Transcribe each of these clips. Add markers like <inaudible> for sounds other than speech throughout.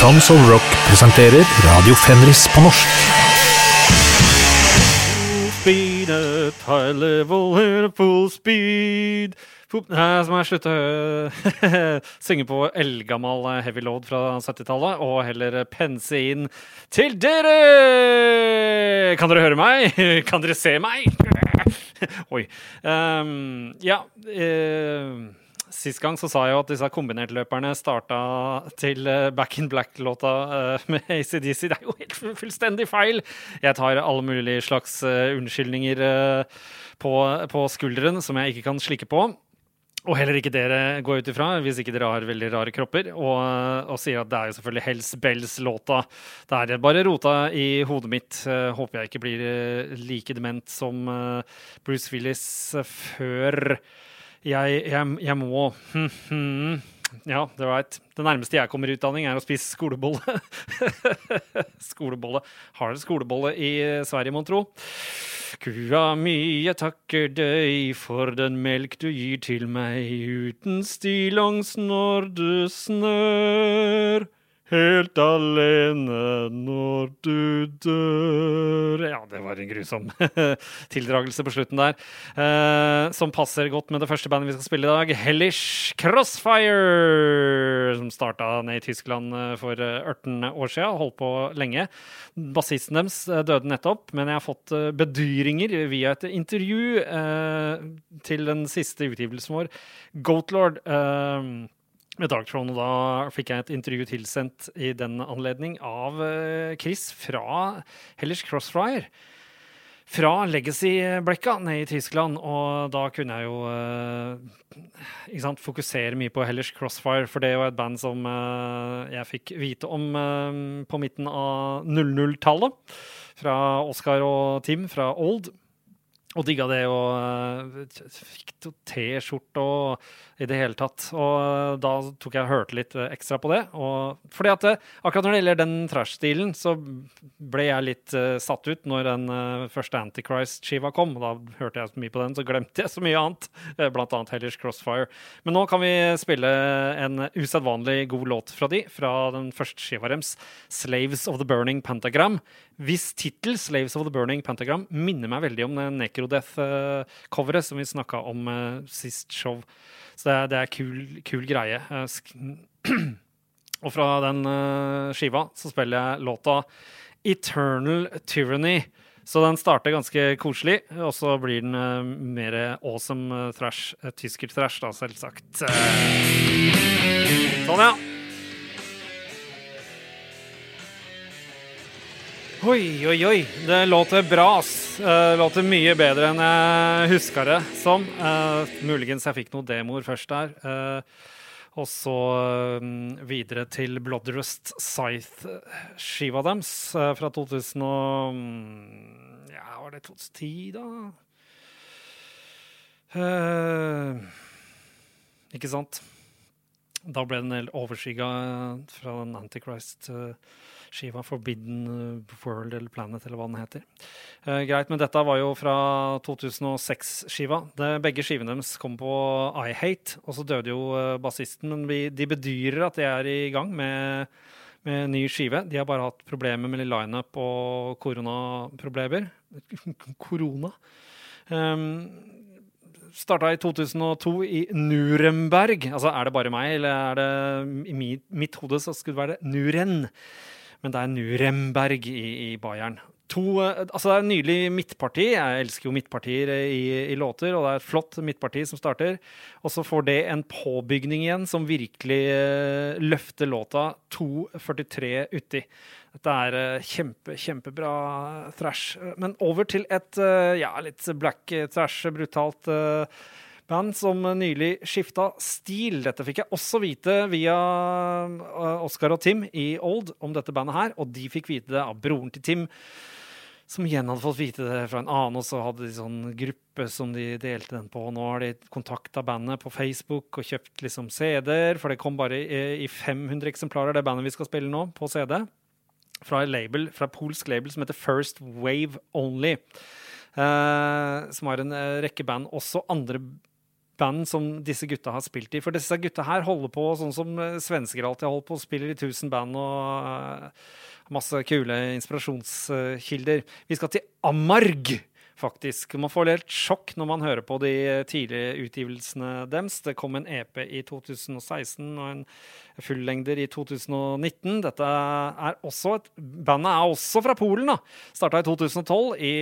Tons of Rock presenterer Radio Fenris på norsk. Speed at high level at full speed. Nei, så må jeg slutte å synge på eldgammel heavy load fra 70-tallet, og heller pense inn til dere! Kan dere høre meg? <laughs> Kan dere se meg? <laughs> Oi. Um, ja. eh, Sist gang så sa jeg jo at disse kombinertløperne starta til eh, Back in Black-låta eh, med ACDC. Det er jo helt fullstendig feil! Jeg tar alle mulige slags eh, unnskyldninger på, på skulderen som jeg ikke kan slikke på. Og heller ikke dere går ut ifra, hvis ikke dere har veldig rare kropper. Og, og sier at det er jo selvfølgelig Hells Bells-låta. Det er bare rota i hodet mitt. Håper jeg ikke blir like dement som Bruce Willis før jeg, jeg, jeg må <laughs> Ja, det var et, Det nærmeste jeg kommer utdanning, er å spise skolebolle. <laughs> skolebolle. Har dere skolebolle i Sverige, mon tro? Kua mi, jeg takker deg for den melk du gir til meg uten stillongs når det snør. Helt alene når du dør Ja, det var en grusom <laughs> tildragelse på slutten der. Eh, som passer godt med det første bandet vi skal spille i dag, Hellish Crossfire. Som starta ned i Tyskland eh, for eh, 18 år siden, holdt på lenge. Bassisten deres eh, døde nettopp, men jeg har fått eh, bedyringer via et intervju eh, til den siste utgivelsen vår, Goatlord. Eh, med Dark Throne. og da fikk jeg et intervju tilsendt i den anledning av eh, Chris fra Hellers Crossfire. Fra Legacy-blekka nede i Tyskland, og da kunne jeg jo eh, sant, fokusere mye på Hellers Crossfire, for det jo et band som eh, jeg fikk vite om på midten av 00-tallet. Fra Oskar og Tim fra Old. Og digga det og fikk T-skjorte og i det hele tatt. Og da tok jeg og hørte litt eh, ekstra på det. Og fordi at eh, akkurat når det gjelder den trash-stilen, så ble jeg litt uh, satt ut når den uh, første Antichrist-skiva kom. Da hørte jeg så mye på den, så glemte jeg så mye annet. blant annet Hellish Crossfire. Men nå kan vi spille en usedvanlig god låt fra de, fra den første skiva deres, 'Slaves of the Burning Pentagram'. Hvis tittel, 'Slaves of the Burning Pentagram', minner meg veldig om Necrodeath-coveret som vi snakka om uh, sist show. Så det det er kul, kul greie. Eh, <clears throat> Og fra den eh, skiva så spiller jeg låta 'Eternal Tyranny'. Så den starter ganske koselig, og så blir den uh, mer awesome trash, thrash. Uh, Tysker-thrash, da, selvsagt. Eh, Sånn, ja. Oi, oi, oi. Det låter bra, ass. Det låter mye bedre enn jeg huska det som. Uh, muligens jeg fikk noen demoer først der. Uh, og så uh, videre til Bloodrust Scythe-skiva deres eh, fra 2000 og mm, Ja, var det 2010, da? Eh, ikke sant? Da ble den overskygga fra den Antichrist-skiva Forbidden eh, World eller Planet, eller hva den heter. Eh, greit, men dette var jo fra 2006-skiva. Begge skivene deres kom på I Hate, og så døde jo eh, bassisten. Men vi, de bedyrer at de er i gang med, med ny skive. De har bare hatt problemer med lineup og koronaproblemer. <laughs> Korona. Um, starta i 2002 i Nuremberg. Altså, er det bare meg, eller er det i mi- mitt hode så skulle det være Nuren? Men det er Nuremberg i, i Bayern. To, eh, altså det er en nydelig midtparti. Jeg elsker jo midtpartier i, i låter, og det er et flott midtparti som starter. Og så får det en påbygning igjen som virkelig eh, løfter låta 2.43 uti. Dette er eh, kjempe, kjempebra thrash. Men over til et eh, ja, litt black thrash, brutalt eh, band som nylig skifta stil. Dette fikk jeg også vite via Oskar Oscar og Tim i Old om dette bandet her, og de fikk vite det av broren til Tim. Som igjen hadde fått vite det fra en annen, og så hadde de sånn gruppe som de delte den på. Nå har de kontakta bandet på Facebook og kjøpt liksom CD-er, for det kom bare i, i 500 eksemplarer, det bandet vi skal spille nå, på CD. Fra et label, fra et polsk label som heter First Wave Only. Eh, som har en eh, rekke band, også andre band som disse gutta har spilt i. For disse gutta her holder på sånn som eh, svensker alltid har holdt på, spiller i 1000 band og uh, masse kule inspirasjonskilder. Vi skal til Amarg faktisk. Man får litt sjokk når man hører på de tidlige utgivelsene deres. Det kom en EP i 2016 og en fullengder i 2019. Dette er også et Bandet er også fra Polen, da. Starta i 2012 i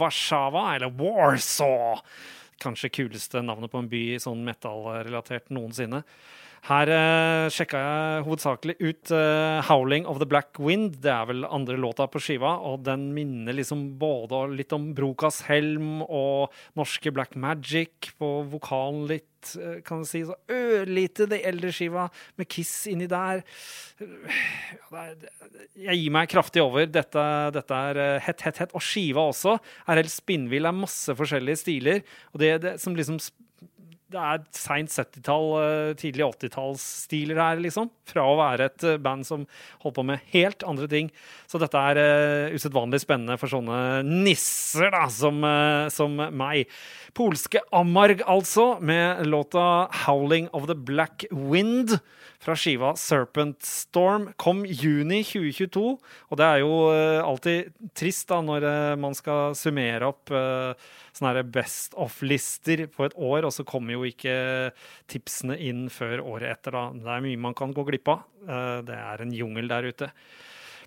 Warszawa, eller Warsaw. Kanskje kuleste navnet på en by sånn metallrelatert noensinne. Her uh, sjekka jeg hovedsakelig ut uh, 'Howling of the Black Wind'. Det er vel andre låta på skiva, og den minner liksom både litt om Brokas Helm og norske Black Magic på vokalen litt, uh, kan du si. Så ørlite det eldre skiva med Kiss inni der. Jeg gir meg kraftig over. Dette, dette er hett, hett, hett. Og skiva også er helt spinnvill. Det er masse forskjellige stiler. Og det, det som liksom det er seint 70-tall, eh, tidlig 80-tallsstiler her, liksom. Fra å være et eh, band som holdt på med helt andre ting. Så dette er uh, usedvanlig spennende for sånne nisser da, som, uh, som meg. Polske Amarg, altså, med låta 'Howling of the Black Wind' fra skiva Serpent Storm. Kom juni 2022, og det er jo uh, alltid trist da når man skal summere opp sånne best of-lister på et år, og så kommer jo ikke tipsene inn før året etter. da. Det er mye man kan gå glipp av. Eh, det er en jungel der ute.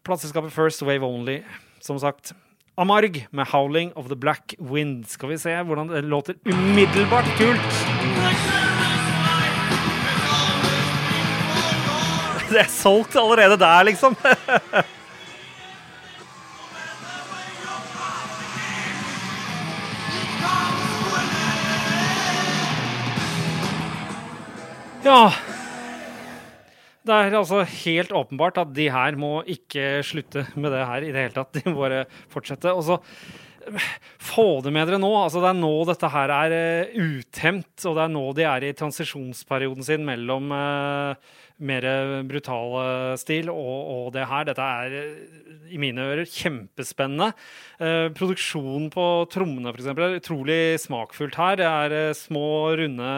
Plateselskapet First Wave Only, som sagt. Amarg med 'Howling of the Black Wind'. Skal vi se hvordan det låter umiddelbart kult. Det er solgt allerede der, liksom. <laughs> Ja Det er altså helt åpenbart at de her må ikke slutte med det her i det hele tatt. De må bare fortsette. Og så få det med dere nå. Altså, det er nå dette her er uh, uthemt, og det er nå de er i transisjonsperioden sin mellom uh, mer brutale stil og, og, det her. Dette er i mine ører kjempespennende. Eh, produksjonen på trommene, f.eks., er utrolig smakfullt her. Det er uh, små, runde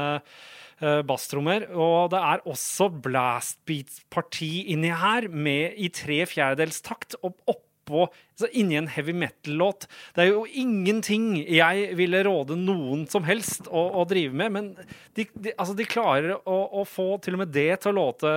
uh, basstrommer. Og det er også blastbeat-parti inni her, med i tre fjerdedels takt. opp oppå, altså inni en heavy metal-låt. Det er jo ingenting jeg ville råde noen som helst å, å drive med, men de, de, altså de klarer å, å, få til og med det til å låte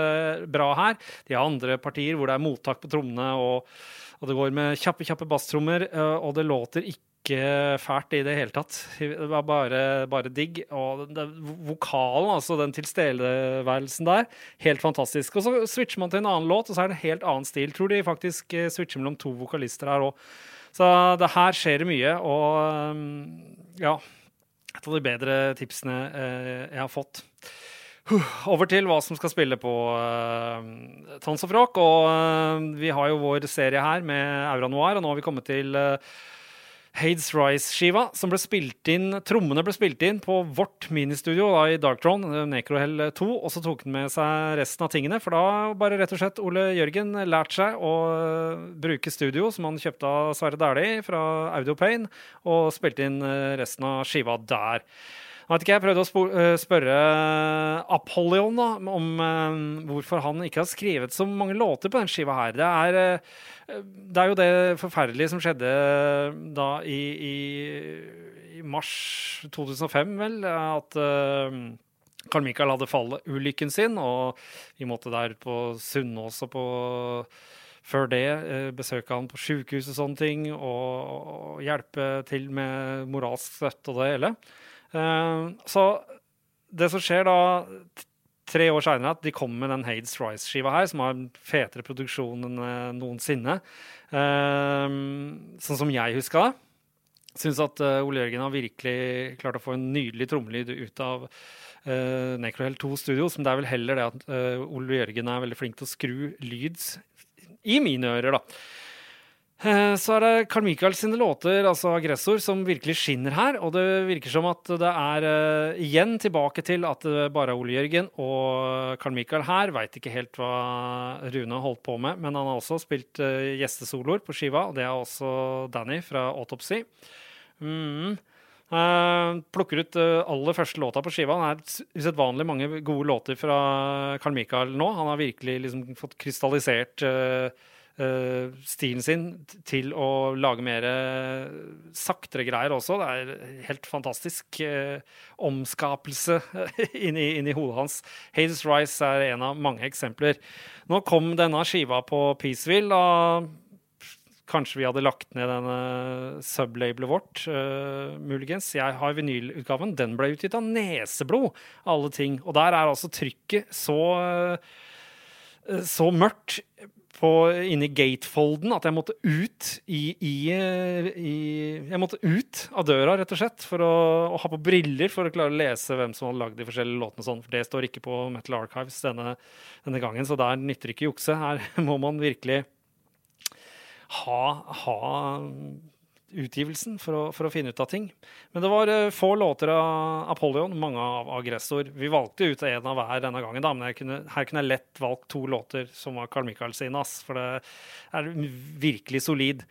bra her. De har andre partier hvor det er mottak på trommene, og, og det går med kjappe, kjappe basstrommer, eh, og det låter ikke ikke fælt i det hele tatt. Det var bare, bare digg. Og det, vokalen, altså den tilstedeværelsen der, helt fantastisk. Og så switcher man til en annen låt, og så er det en helt annen stil. Tror de faktisk eh, switcher mellom to vokalister her òg. Så det her skjer mye, og mm, ja Et av de bedre tipsene eh, jeg har fått. Over til hva som skal spille på uh, Tons of Rock. Og uh, vi har jo vår serie her med Aura Noir, og nå har vi kommet til uh, Hades Rise-skiva, som ble spilt inn Trommene ble spilt inn på vårt ministudio da, i Darktron, Necrohell 2, og så tok den med seg resten av tingene. For da bare rett og slett Ole Jørgen lærte seg å eh, bruke studio som han kjøpte av Sverre Dæhlie fra Audiopane, og spilte inn eh, resten av skiva der. Jeg vet ikke, jeg prøvde å eh, spørre Apollyon da, om uh, hvorfor han ikke har skrevet så mange låter på den skiva her. Det er, uh, det er jo det forferdelige som skjedde da i, i, i mars 2005, vel, at Carl Michael hadde fallulykken sin, og vi måtte der på Sunnaas og på før det besøke han på sjukehus og sånne ting, og, og hjelpe til med moralsk støtte og det hele. Eh, så det som skjer da tre år seinere, at de kommer med den Hades Rise-skiva her, som har fetere produksjon enn uh, noensinne. Uh, sånn som jeg huska det. Syns at Ole Jørgen har virkelig klart å få en nydelig trommelyd ut av uh, Necrohell 2 Studios. Men det er vel heller det at Ole Jørgen er veldig flink til å skru lyd i mine ører, da. Eh, så er det Carl Michael sine låter, altså 'Aggressor', som virkelig skinner her. Og det virker som at det er uh, igjen tilbake til at det bare er Ole Jørgen og Carl Michael her. Veit ikke helt hva Rune holdt på med, men han har også spilt uh, gjestesoloer på skiva. Og det er også Danny fra Autopsy. Mm. Uh, plukker ut uh, aller første låta på skiva. Han er usedvanlig mange gode låter fra Carl Michael nå. Han har virkelig liksom fått krystallisert uh, stilen sin til å lage mer saktere greier også. Det er helt fantastisk omskapelse <laughs> inni, inni hodet hans. Hades Rise er en av mange eksempler. Nå kom denne skiva på Peaceville. og Kanskje vi hadde lagt ned denne sublabelet vårt, uh, muligens. Jeg har vinylutgaven. Den ble utgitt av Neseblod, alle ting. Og der er altså trykket så, uh, så mørkt på, inni gatefolden at jeg måtte ut i, i, i, Jeg måtte ut av døra, rett og slett, for å, å, ha på briller for å klare å lese hvem som hadde lagd de forskjellige låtene. Sånn, for det står ikke på Metal Archives denne, denne gangen, så der nytter ikke jukse. Her <laughs> må man virkelig ha, ha utgivelsen for å, for å, finne ut av ting. Men det var uh, få låter av Apollyon, mange av Aggressor. Vi valgte ut en av hver denne gangen, da, men kunne, her kunne jeg lett valgt to låter som var Carl Michael sine, for det er virkelig solid.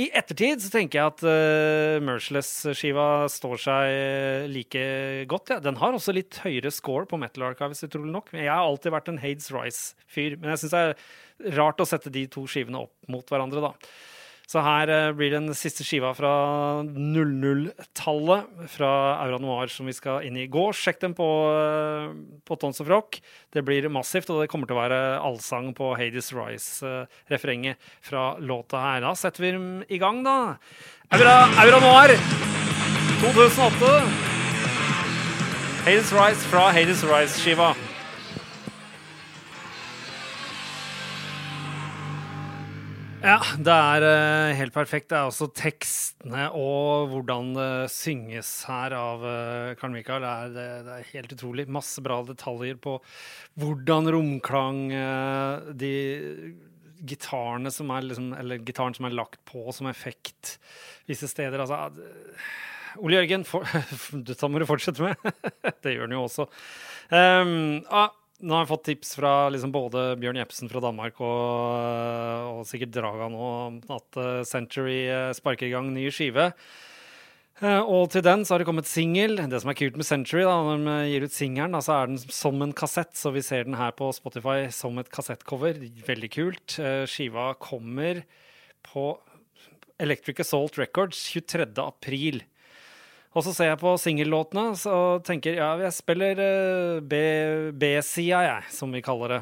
I ettertid så tenker jeg at uh, Merciless-skiva står seg like godt. Ja. Den har også litt høyere score på Metal Archives, utrolig nok. Jeg har alltid vært en Hades Rice-fyr. men jeg syns det er rart å sette de to skivene opp mot hverandre, da. Så her uh, blir den siste skiva fra 00-tallet, fra Aura Noir, som vi skal inn i. Gå sjekk dem på, uh, på Tons of Rock. Det blir massivt, og det kommer til å være allsang på Hades Rise-refrenget uh, fra låta her. Da setter vi dem i gang, da. Aura, Aura Noir 2008. Hades Rise fra Hades Rise-skiva. Ja, det er uh, helt perfekt. Det er også tekstene og hvordan det synges her av uh, Karl Mikael. Det er, det, er, helt utrolig. Masse bra detaljer på hvordan romklang uh, De gitarene som er liksom, Eller gitaren som er lagt på som effekt visse steder. Altså Ole Jørgen, for, <laughs> dette må du fortsette med. <laughs> det gjør han jo også. Um, nå har jeg fått tips fra liksom både Bjørn Jepsen fra Danmark og, og sikkert Draga nå at uh, Century uh, sparker i gang ny skive. Og til den så har det kommet singel. Det som er kult med Century, da, når de gir ut singelen, så er den som en kassett, så vi ser den her på Spotify som et kassettcover. Veldig kult. skiva kommer på Electric Assault Records 23. april. Og så ser jeg på singellåtene og tenker ja, jeg spiller uh, B-sida, jeg, som vi kaller det.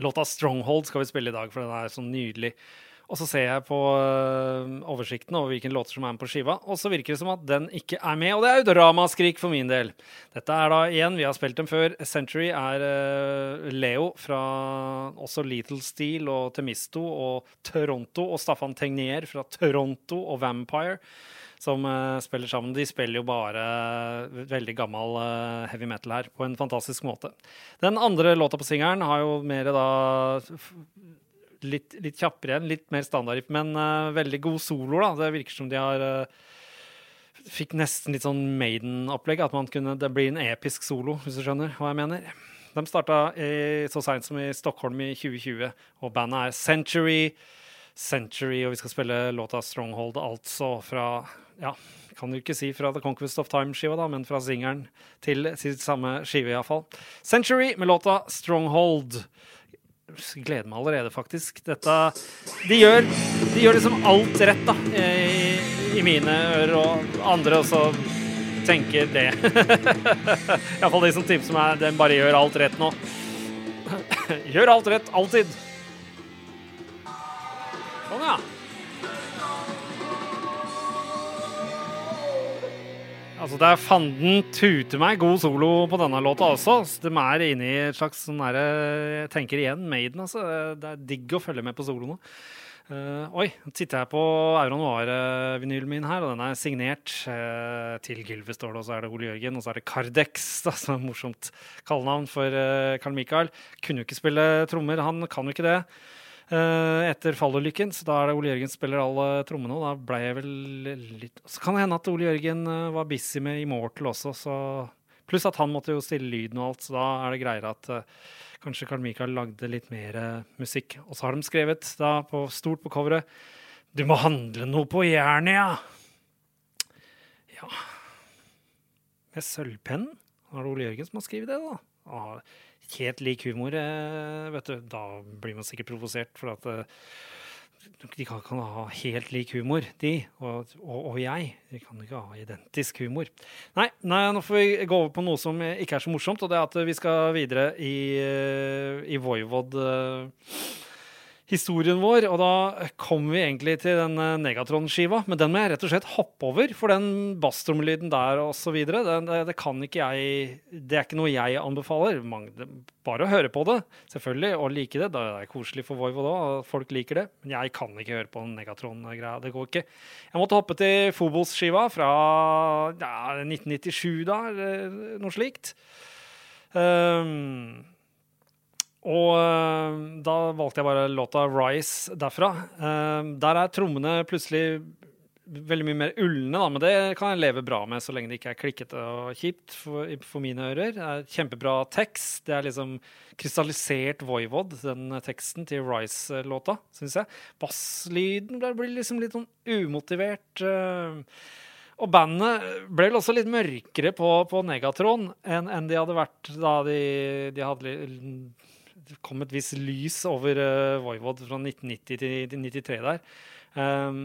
Låta 'Stronghold' skal vi spille i dag, for den er så nydelig. Og så ser jeg på uh, oversikten over hvilke låter som er med på skiva, og så virker det som at den ikke er med. Og det er jo dramaskrik for min del. Dette er da igjen, vi har spilt dem før. Century er uh, Leo fra også Lethal Steel og Temisto og Toronto, og Staffan Tegnier fra Toronto og Vampire som uh, spiller sammen. De spiller jo bare veldig gammel uh, heavy metal her på en fantastisk måte. Den andre låta på singelen har jo mer da litt, litt kjappere igjen, litt mer standard, men veldig god solo. da. Det virker som de har Fikk nesten litt sånn Maiden-opplegg. At man kunne, det blir en episk solo, hvis du skjønner hva jeg mener. De starta så seint som i Stockholm i 2020, og bandet er Century. Century, og vi skal spille låta 'Stronghold', altså fra ja, kan du ikke si fra The Conquest of Time-skiva, da, men fra singelen til sitt samme skive, iallfall. Century med låta 'Stronghold'. Gleder meg allerede, faktisk. Dette De gjør, de gjør liksom alt rett, da, i, i mine ører, og andre også tenker det. <laughs> Iallfall de som tipser meg, den bare gjør alt rett nå. <clears throat> gjør alt rett, alltid. Sånn, ja. Altså, det er fanden tute meg god solo på denne låta også. De er inne i et slags sånn derre Jeg tenker igjen Maiden, altså. Det er digg å følge med på soloene. Uh, oi, nå titter jeg på Euro Noir-vinylen min her, og den er signert. Uh, til Gylve står det, og så er det Ole Jørgen, og så er det Cardex, <laughs> da, som er morsomt kallenavn for uh, Carl Michael. Kunne jo ikke spille trommer, han kan jo ikke det. Eh, etter fallulykken. Så da er det Ole Jørgen spiller alle trommene. Og da ble jeg vel litt Så kan det hende at Ole Jørgen eh, var busy med Immortal også, så Pluss at han måtte jo stille lyden og alt, så da er det greiere at uh, kanskje Carl Michael lagde litt mer musikk. Og så har de skrevet da på, stort på coveret Du må handle noe på jernet, ja! Ja Med sølvpenn? Er det Ole Jørgen som har skrevet det, da? Ah, helt lik humor, eh, vet du. Da blir man sikkert provosert, for at eh, de kan, ikke ha helt lik humor, de og, og, og jeg. De kan ikke ha identisk humor. Nei, nei, nå får vi gå over på noe som ikke er så morsomt, og det er at vi skal videre i, eh, i Voivod. eh, historien vår, og da kommer vi egentlig til den eh, Negatron-skiva. Men den må jeg rett og slett hoppe over, for den basstrommelyden der og så videre, det, det, det kan ikke jeg Det er ikke noe jeg anbefaler. Bare å høre på det, selvfølgelig, og like det. Det er koselig for Voivo da, at folk liker det. Men jeg kan ikke høre på den Negatron-greia. Det går ikke. Jeg måtte hoppe til Fobos-skiva fra ja, 1997, da, noe slikt. Um, og øh, da valgte jeg bare låta 'Rise' derfra. Uh, der er trommene plutselig veldig mye mer ulne, da, men det kan jeg leve bra med så lenge det ikke er klikkete og kjipt for, for mine ører. Det er Kjempebra tekst. Det er liksom krystallisert Voivod, den teksten til Rise-låta, syns jeg. Basslyden blir liksom litt sånn umotivert. Uh, og bandet ble vel også litt mørkere på, på Negatron enn, enn de hadde vært da de, de hadde kom et visst lys over uh, Voivod fra 1990 til 1993 der. Um,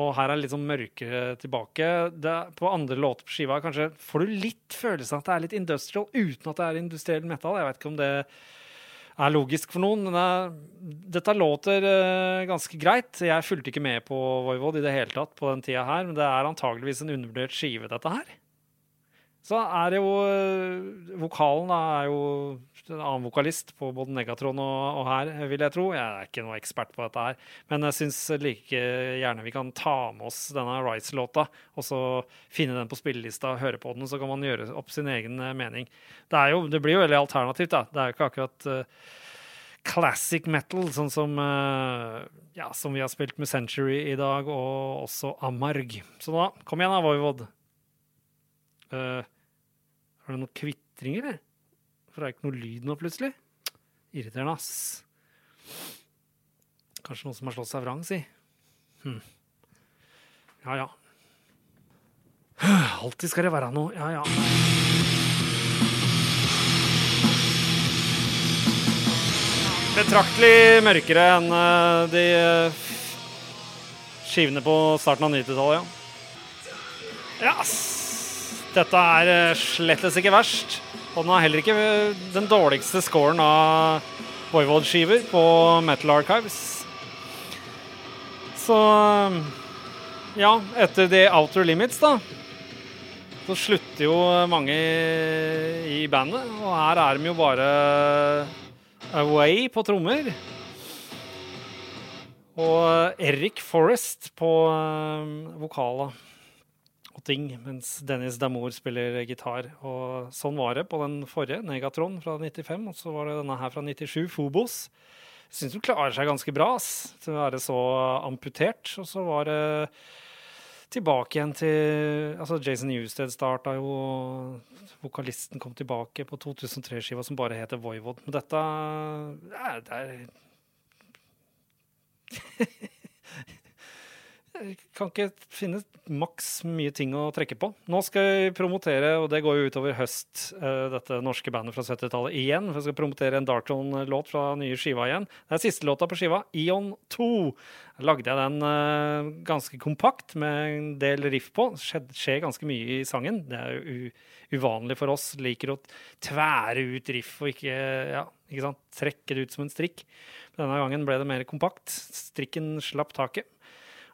og her er det litt sånn mørkere tilbake. Det, på andre låter på skiva kanskje får du litt følelsen at det er litt industrial uten at det er industriell metal. Jeg vet ikke om det er logisk for noen. Det, dette låter uh, ganske greit. Jeg fulgte ikke med på Voivod i det hele tatt på den tida her, men det er antageligvis en undervurdert skive, dette her. Så er det jo Vokalen da, er jo en annen vokalist på både Negatron og, og, her, vil jeg tro. Jeg er ikke noe ekspert på dette her, men jeg syns like gjerne vi kan ta med oss denne Rights-låta, og så finne den på spillelista høre på den, så kan man gjøre opp sin egen mening. Det, jo, det blir jo veldig alternativt, da. Det er jo ikke akkurat uh, classic metal, sånn som, uh, ja, som vi har spilt med Century i dag, og også Amarg. Så da, kom igjen da, Voivod. Uh, er det noe kvitring, eller? For det er ikke noe lyd nå, plutselig. Irriterende, ass. Kanskje noen som har slått seg vrang, si. Hm. Ja, ja. Alltid skal det være noe. Ja, ja. Betraktelig mørkere enn uh, de uh, skivene på starten av 90-tallet, ja. Ja, dette er uh, slettes ikke verst. Og den har heller ikke den dårligste scoren av Voivod-skiver på Metal Archives. Så ja, etter The Outer Limits, da, så slutter jo mange i bandet. Og her er de jo bare away på trommer. Og Eric Forrest på um, vokala ting, mens Dennis Damour spiller gitar. Og sånn var det på den forrige, Negatron fra 95, og så var det denne her fra 97, Fobos. Syns hun klarer seg ganske bra ass, til å være så amputert. Og så var det tilbake igjen til Altså, Jason Newsted starta jo Vokalisten kom tilbake på 2003-skiva som bare heter Voivod. Men dette ja, det er <laughs> Jeg kan ikke finne maks mye ting å trekke på. Nå skal jeg promotere, og det går jo utover høst, uh, dette norske bandet fra 70-tallet igjen. For jeg skal promotere en Darton-låt fra nye skiva igjen. Det er siste låta på skiva, Ion 2. Lagde jeg den uh, ganske kompakt med en del riff på. Det skjer ganske mye i sangen. Det er jo uvanlig for oss. Liker å tvære ut riff og ikke, ja, ikke sant? trekke det ut som en strikk. Denne gangen ble det mer kompakt. Strikken slapp taket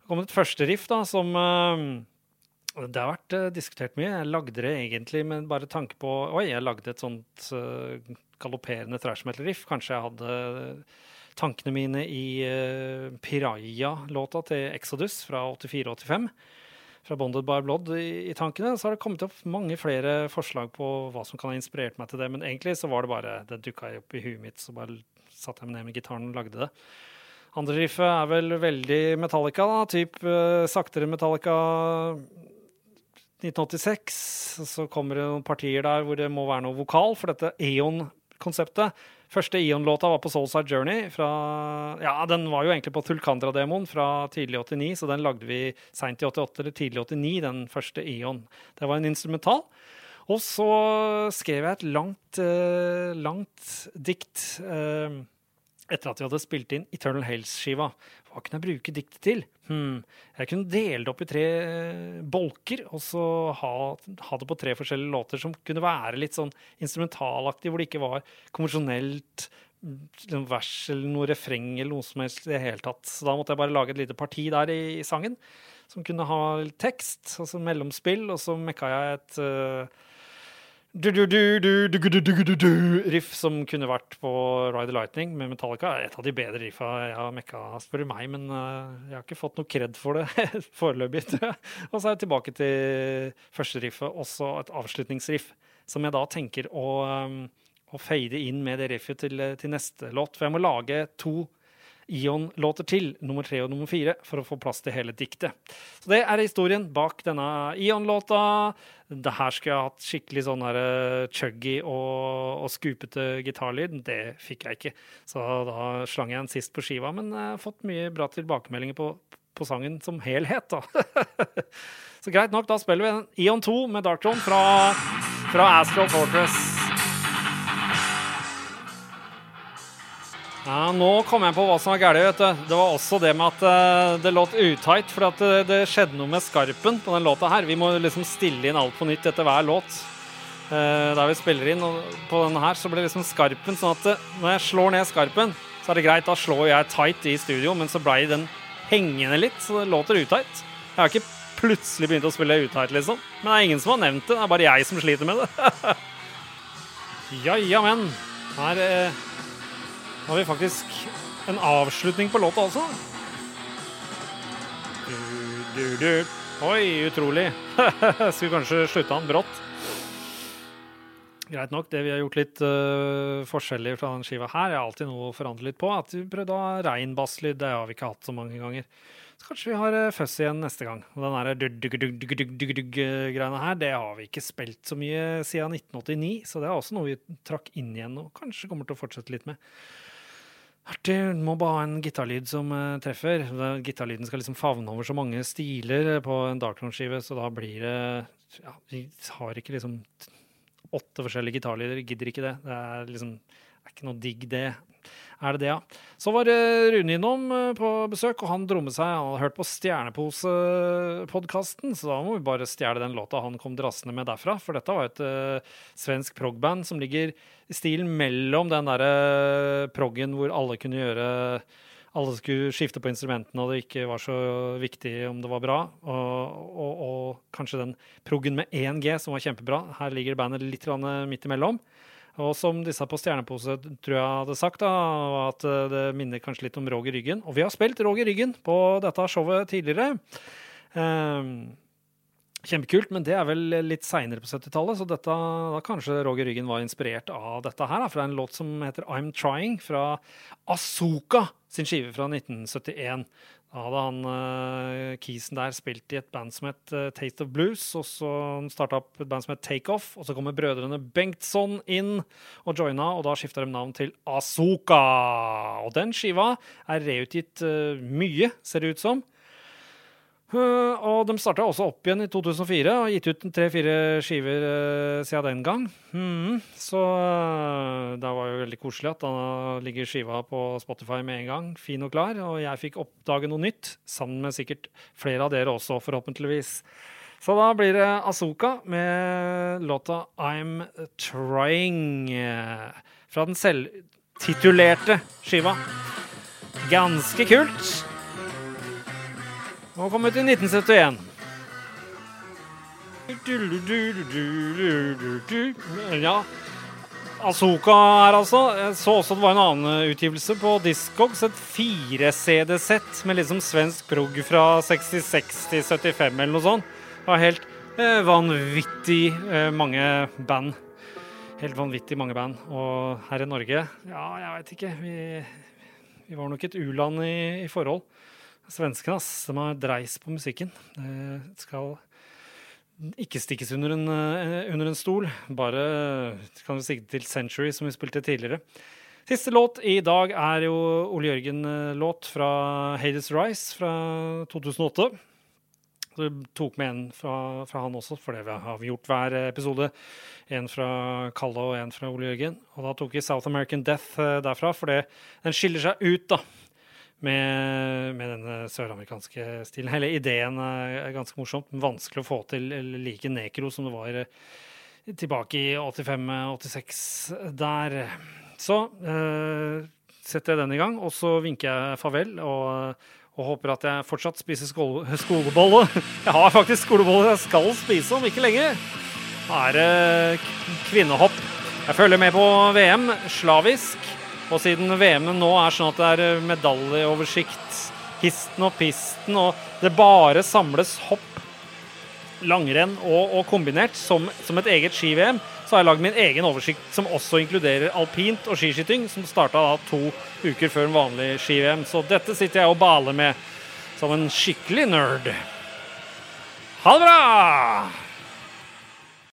kom et første riff da, som uh, Det har vært uh, diskutert mye. Jeg lagde det egentlig med bare tanke på Oi, jeg lagde et sånt uh, galopperende thrash metal-riff. Kanskje jeg hadde tankene mine i uh, Piraya-låta til Exodus fra 84-85. Fra Bonded by Blood i, i, tankene. Så har det kommet opp mange flere forslag på hva som kan ha inspirert meg til det. Men egentlig så var det bare Det dukka opp i huet mitt, så bare satte jeg meg ned med gitaren og lagde det. Andre riffet er vel veldig Metallica, da. Typ uh, saktere Metallica 1986. Så kommer det noen partier der hvor det må være noe vokal, for dette Eon-konseptet Første Ion-låta var på Soulside Journey. Fra, ja, den var jo egentlig på Tulkandra-demoen fra tidlig 89, så den lagde vi seint i 88 eller tidlig 89, den første Ion. Det var en instrumental. Og så skrev jeg et langt, uh, langt dikt uh, etter at vi hadde spilt inn Eternal Hales-skiva. Hva kunne jeg bruke diktet til? Hmm. Jeg kunne dele det opp i tre uh, bolker, og så ha, ha, det på tre forskjellige låter som kunne være litt sånn instrumentalaktig, hvor det ikke var konvensjonelt liksom vers eller noe refreng eller noe som helst i det hele tatt. Så da måtte jeg bare lage et lite parti der i, i sangen som kunne ha tekst, altså mellomspill, og så mekka jeg et uh, riff som kunne vært på Ride the Lightning med Metallica. Et av de bedre riffa jeg har mekka, spør du meg, men jeg har ikke fått noe kred for det <laughs> foreløpig. Og så er jeg tilbake til første riffet, også et avslutningsriff, som jeg da tenker å, å fade inn med det riffet til, til neste låt. For jeg må lage to Ion-låter til, nummer tre og nummer fire, for å få plass til hele diktet. Så det er historien bak denne Ion-låta. Det her skulle jeg hatt skikkelig sånn her eh, chuggy og, og skupete gitarlyd. Det fikk jeg ikke, så da slang jeg den sist på skiva. Men jeg har fått mye bra tilbakemeldinger på, på sangen som helhet, da. <laughs> så greit nok, da spiller vi Ion 2 med Darktron fra, fra Astral Fortress. Ja, Nå kom jeg på hva som var galt. Det var også det med at uh, det låt utight. For at det, eh, skjedde noe med skarpen på den låta her. Vi må liksom stille inn alt på nytt etter hver låt. Uh, der vi spiller inn. Og på denne her så ble liksom skarpen sånn at når jeg slår ned skarpen, så er det greit. Da slår jeg tight i studio, men så blei den hengende litt, så det låter utight. Jeg har ikke plutselig begynt å spille utight, liksom. Men det er ingen som har nevnt det. Det er bare jeg som sliter med det. <laughs> ja, ja, men. Her nå har vi faktisk en avslutning på låta også. Du, du, du. Oi, utrolig. <laughs> Skulle kanskje slutta den brått. Greit nok, det vi har gjort litt uh, forskjellig fra den skiva her, er alltid noe å forandre litt på. At vi prøvde å ha rein basslyd, det har vi ikke hatt så mange ganger. Så kanskje vi har uh, fuzz igjen neste gang. Og den greiene her, det har vi ikke spilt så mye siden 1989, så det er også noe vi trakk inn igjen og kanskje kommer til å fortsette litt med. Artig. Du må bare ha en gitarlyd som uh, treffer. Gitarlyden skal liksom favne over så mange stiler på en Darkround-skive, så da blir det ja, Vi har ikke liksom åtte forskjellige gitarlyder. Gidder ikke det. Det er liksom det er ikke noe digg, det. Er det det, ja? Så var Rune innom eh, på besøk, og han drommet seg Han hadde hørt på Stjernepose-podkasten, så da må vi bare stjele den låta han kom drassende med derfra. For dette var et uh, svensk prog-band som ligger i stilen mellom den derre uh, proggen hvor alle kunne gjøre alle skulle skifte på instrumentene, og det ikke var så viktig om det var bra. Og, og, og kanskje den proggen med 1G, som var kjempebra. Her ligger bandet litt midt imellom. Og som disse på Stjernepose tror jeg hadde sagt, da, at eh, det minner kanskje litt om Roger Ryggen. Og vi har spilt Roger Ryggen på dette showet tidligere. Um, Kjempekult, men det er vel litt seinere på 70-tallet, så dette, da kanskje Roger Ryggen var inspirert av dette her. fra en låt som heter I'm Trying, fra Azuka sin skive fra 1971. Da hadde han uh, Kisen der spilt i et band som het uh, Taste of Blues. Og så starta opp et band som het Takeoff. Og så kommer brødrene Bengtsson inn og joina, og da skifta de navn til Azuka. Og den skiva er reutgitt uh, mye, ser det ut som. Uh, og de starta også opp igjen i 2004 og gitt ut tre-fire skiver uh, siden den gang. Mm, så uh, det var jo veldig koselig at da ligger skiva på Spotify med en gang, fin og klar. Og jeg fikk oppdage noe nytt, sammen med sikkert flere av dere også, forhåpentligvis. Så da blir det Azuka med låta I'm Trying fra den selvtitulerte skiva. Ganske kult. Og kom ut i 1971. Ja. Azoka her, altså. Jeg så også det var en annen utgivelse på Discogs. Et 4-CD-sett med liksom svensk prog fra 66 til 75 eller noe sånt. Det var helt eh, vanvittig eh, mange band. Helt vanvittig mange band. Og her i Norge, ja, jeg veit ikke. Vi, vi, var nok et u-land i, i forhold. Svenskene ass, de har dreis på musikken. Det skal ikke stikkes under en, eh, under en stol. Bare kan vi sikte til Century, som vi spilte tidligere. Siste låt i dag er jo Ole Jørgen-låt fra Hades Rise fra 2008. Så tok med en fra, fra han også, for det har vi gjort hver episode. En fra Kalle og en fra Ole Jørgen. Og da tok vi South American Death eh, derfra, for den skiller seg ut, da. Med, med denne søramerikanske stilen. Hele ideen er ganske morsomt. men Vanskelig å få til like nekro som det var eh, tilbake i 85-86 der. Så eh, setter jeg den i gang, og så vinker jeg farvel. og og håper at jeg fortsatt spiser skolebolle. <laughs> Jeg har faktisk skolebolle jeg skal spise om ikke lenge. Nå er det kvinnehopp. Jeg følger med på VM slavisk. Og siden VM nå er sånn at det er medaljeoversikt, histen og pisten, og det bare samles hopp, langrenn og, og kombinert som, som et eget ski-VM, så har jeg lagd min egen oversikt som også inkluderer alpint og skiskyting, som starta to uker før en vanlig ski-VM. Så dette sitter jeg og baler med som en skikkelig nerd. Ha det bra!